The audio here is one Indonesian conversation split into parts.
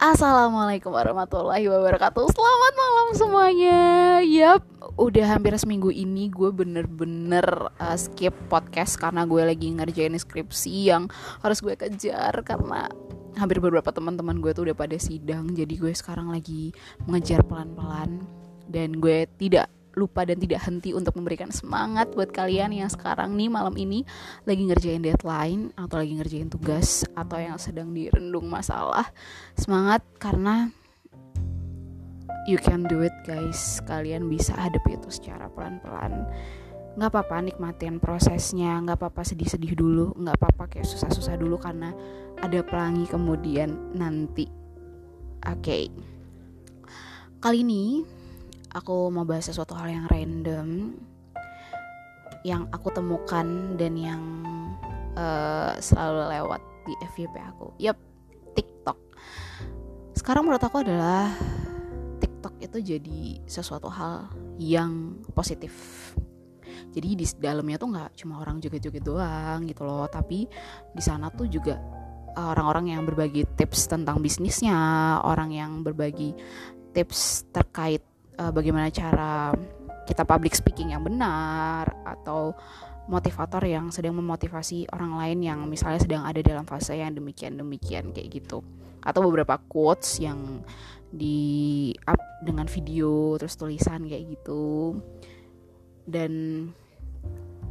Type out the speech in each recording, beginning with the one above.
Assalamualaikum warahmatullahi wabarakatuh. Selamat malam semuanya. Yap, udah hampir seminggu ini gue bener-bener uh, skip podcast Karena gue lagi ngerjain skripsi yang harus gue kejar Karena hampir beberapa teman-teman gue tuh udah pada sidang. Jadi gue sekarang lagi mengejar pelan-pelan Dan gue tidak lupa dan tidak henti untuk memberikan semangat buat kalian yang sekarang nih malam ini lagi ngerjain deadline atau lagi ngerjain tugas atau yang sedang direndung masalah. Semangat karena you can do it guys. Kalian bisa hadapi itu secara pelan-pelan. Nggak apa-apa nikmatin prosesnya nggak apa-apa sedih-sedih dulu nggak apa-apa kayak susah-susah dulu karena ada pelangi kemudian nanti. Oke. Okay. kali ini aku mau bahas sesuatu hal yang random yang aku temukan dan yang uh, selalu lewat di FYP aku. Yap, TikTok. Sekarang menurut aku adalah TikTok itu jadi sesuatu hal yang positif. Jadi di dalamnya tuh nggak cuma orang joget-joget doang gitu loh, tapi di sana tuh juga orang-orang yang berbagi tips tentang bisnisnya, orang yang berbagi tips terkait uh, bagaimana cara kita public speaking yang benar atau motivator yang sedang memotivasi orang lain yang misalnya sedang ada dalam fase yang demikian-demikian kayak gitu. Atau beberapa quotes yang di up dengan video terus tulisan kayak gitu. Dan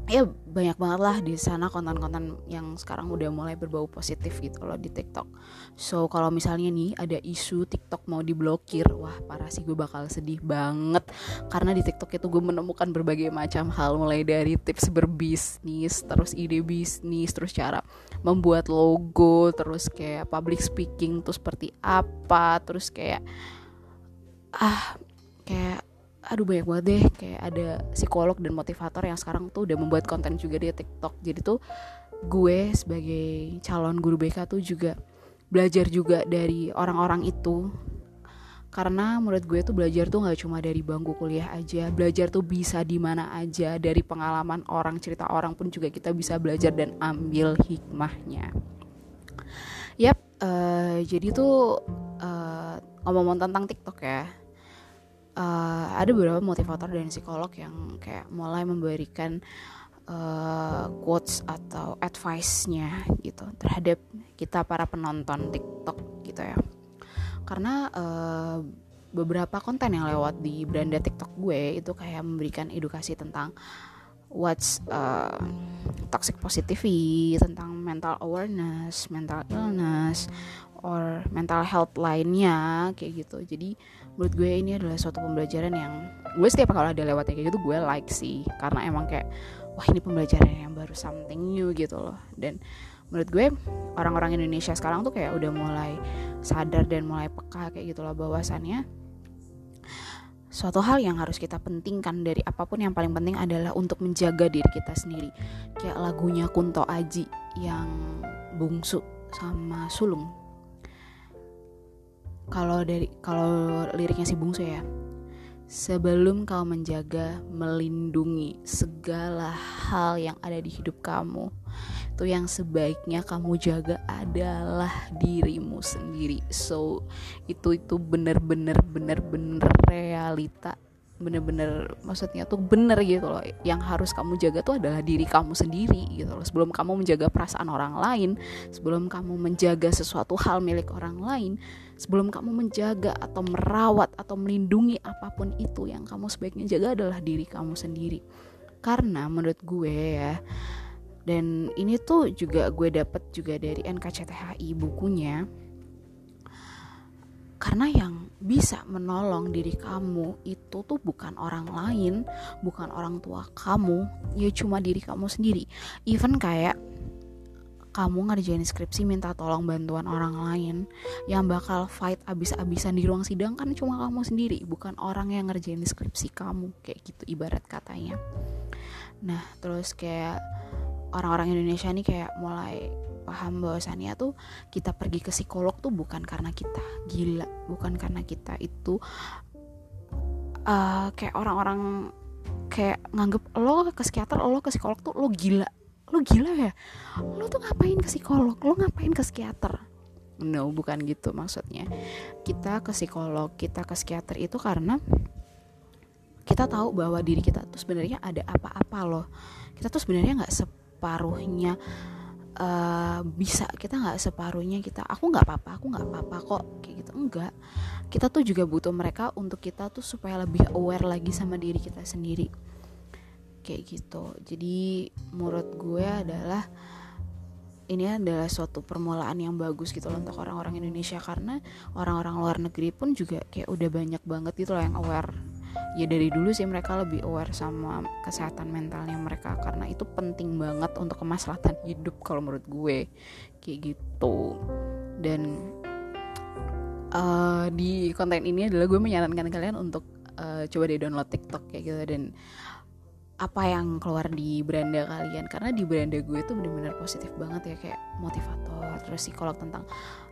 ya banyak banget lah di sana konten-konten yang sekarang udah mulai berbau positif gitu loh di TikTok. So kalau misalnya nih ada isu TikTok mau diblokir, wah parah sih gue bakal sedih banget karena di TikTok itu gue menemukan berbagai macam hal mulai dari tips berbisnis, terus ide bisnis, terus cara membuat logo, terus kayak public speaking tuh seperti apa, terus kayak ah aduh banyak banget deh kayak ada psikolog dan motivator yang sekarang tuh udah membuat konten juga di TikTok. Jadi tuh gue sebagai calon guru BK tuh juga belajar juga dari orang-orang itu. Karena menurut gue tuh belajar tuh nggak cuma dari bangku kuliah aja belajar tuh bisa di mana aja dari pengalaman orang cerita orang pun juga kita bisa belajar dan ambil hikmahnya. Yap uh, jadi tuh uh, ngomong-ngomong tentang TikTok ya uh, ada beberapa motivator dan psikolog yang kayak mulai memberikan uh, quotes atau advice-nya gitu terhadap kita para penonton TikTok gitu ya. Karena uh, beberapa konten yang lewat di beranda TikTok gue itu kayak memberikan edukasi tentang what's uh, toxic positivity, tentang mental awareness, mental illness, or mental health lainnya kayak gitu. Jadi menurut gue ini adalah suatu pembelajaran yang gue setiap kalau ada lewatnya kayak gitu gue like sih karena emang kayak wah ini pembelajaran yang baru something new gitu loh dan menurut gue orang-orang Indonesia sekarang tuh kayak udah mulai sadar dan mulai peka kayak gitu loh bahwasannya suatu hal yang harus kita pentingkan dari apa pun yang paling penting adalah untuk menjaga diri kita sendiri. Kayak lagunya Kunto Aji yang bungsu sama sulung. Kalau dari kalau liriknya si Bungsu ya. Sebelum kau menjaga melindungi segala hal yang ada di hidup kamu itu yang sebaiknya kamu jaga adalah dirimu sendiri. So itu itu bener-bener bener-bener realita bener-bener maksudnya tuh bener gitu loh. Yang harus kamu jaga tuh adalah diri kamu sendiri gitu loh. Sebelum kamu menjaga perasaan orang lain sebelum kamu menjaga sesuatu hal milik orang lain sebelum kamu menjaga atau merawat atau melindungi apa pun itu yang kamu sebaiknya jaga adalah diri kamu sendiri. Karena menurut gue ya dan ini tuh juga gue dapet juga dari NKCTHI bukunya karena yang bisa menolong diri kamu itu tuh bukan orang lain, bukan orang tua kamu, ya cuma diri kamu sendiri. Even kayak kamu ngerjain skripsi minta tolong bantuan orang lain yang bakal fight abis-abisan di ruang sidang kan cuma kamu sendiri bukan orang yang ngerjain skripsi kamu kayak gitu ibarat katanya nah terus kayak orang-orang Indonesia nih kayak mulai paham bahwasannya tuh kita pergi ke psikolog tuh bukan karena kita gila bukan karena kita itu uh, kayak orang-orang kayak nganggep lo ke psikiater lo ke psikolog tuh lo gila. Lo gila ya? Lo tuh ngapain ke psikolog? Lo ngapain ke psikiater? No bukan gitu maksudnya. Kita ke psikolog kita ke psikiater itu karena kita tahu bahwa diri kita tuh sebenarnya ada apa-apa loh. Kita tuh sebenarnya nggak separuhnya uh, bisa. Kita nggak separuhnya kita aku nggak apa-apa aku nggak apa-apa kok kayak gitu. Enggak kita tuh juga butuh mereka untuk kita tuh supaya lebih aware lagi sama diri kita sendiri. Kayak gitu. Jadi menurut gue adalah ini adalah suatu permulaan yang bagus gitu loh untuk orang-orang Indonesia. Karena orang-orang luar negeri pun juga kayak udah banyak banget gitu loh yang aware ya dari dulu sih mereka lebih aware sama kesehatan mentalnya mereka karena itu penting banget untuk kemaslahatan hidup kalau menurut gue. Kayak gitu. Dan uh, di konten ini adalah gue menyarankan kalian untuk uh, coba deh download TikTok kayak gitu dan apa yang keluar di beranda kalian. Karena di beranda gue tuh bener-bener positif banget ya kayak motivator terus psikolog tentang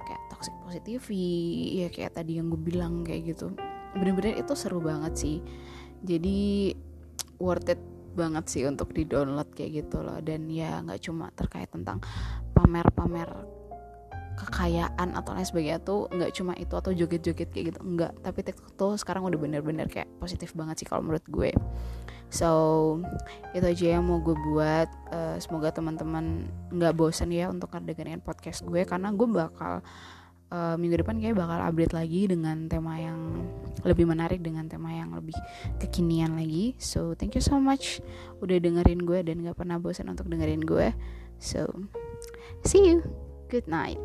kayak toxic positivity ya kayak tadi yang gue bilang kayak gitu bener-bener itu seru banget sih. Jadi worth it banget sih untuk di download kayak gitu loh. Dan ya nggak cuma terkait tentang pamer-pamer kekayaan atau lain sebagainya tuh nggak cuma itu atau joget-joget kayak gitu enggak tapi TikTok tuh sekarang udah bener-bener kayak positif banget sih kalau menurut gue. So itu aja yang mau gue buat. Uh, semoga teman-teman nggak bosan ya untuk dengerin podcast gue karena gue bakal uh, minggu depan kayak bakal update lagi dengan tema yang lebih menarik dengan tema yang lebih kekinian lagi. So thank you so much udah dengerin gue dan gak pernah bosan untuk dengerin gue. So see you. Good night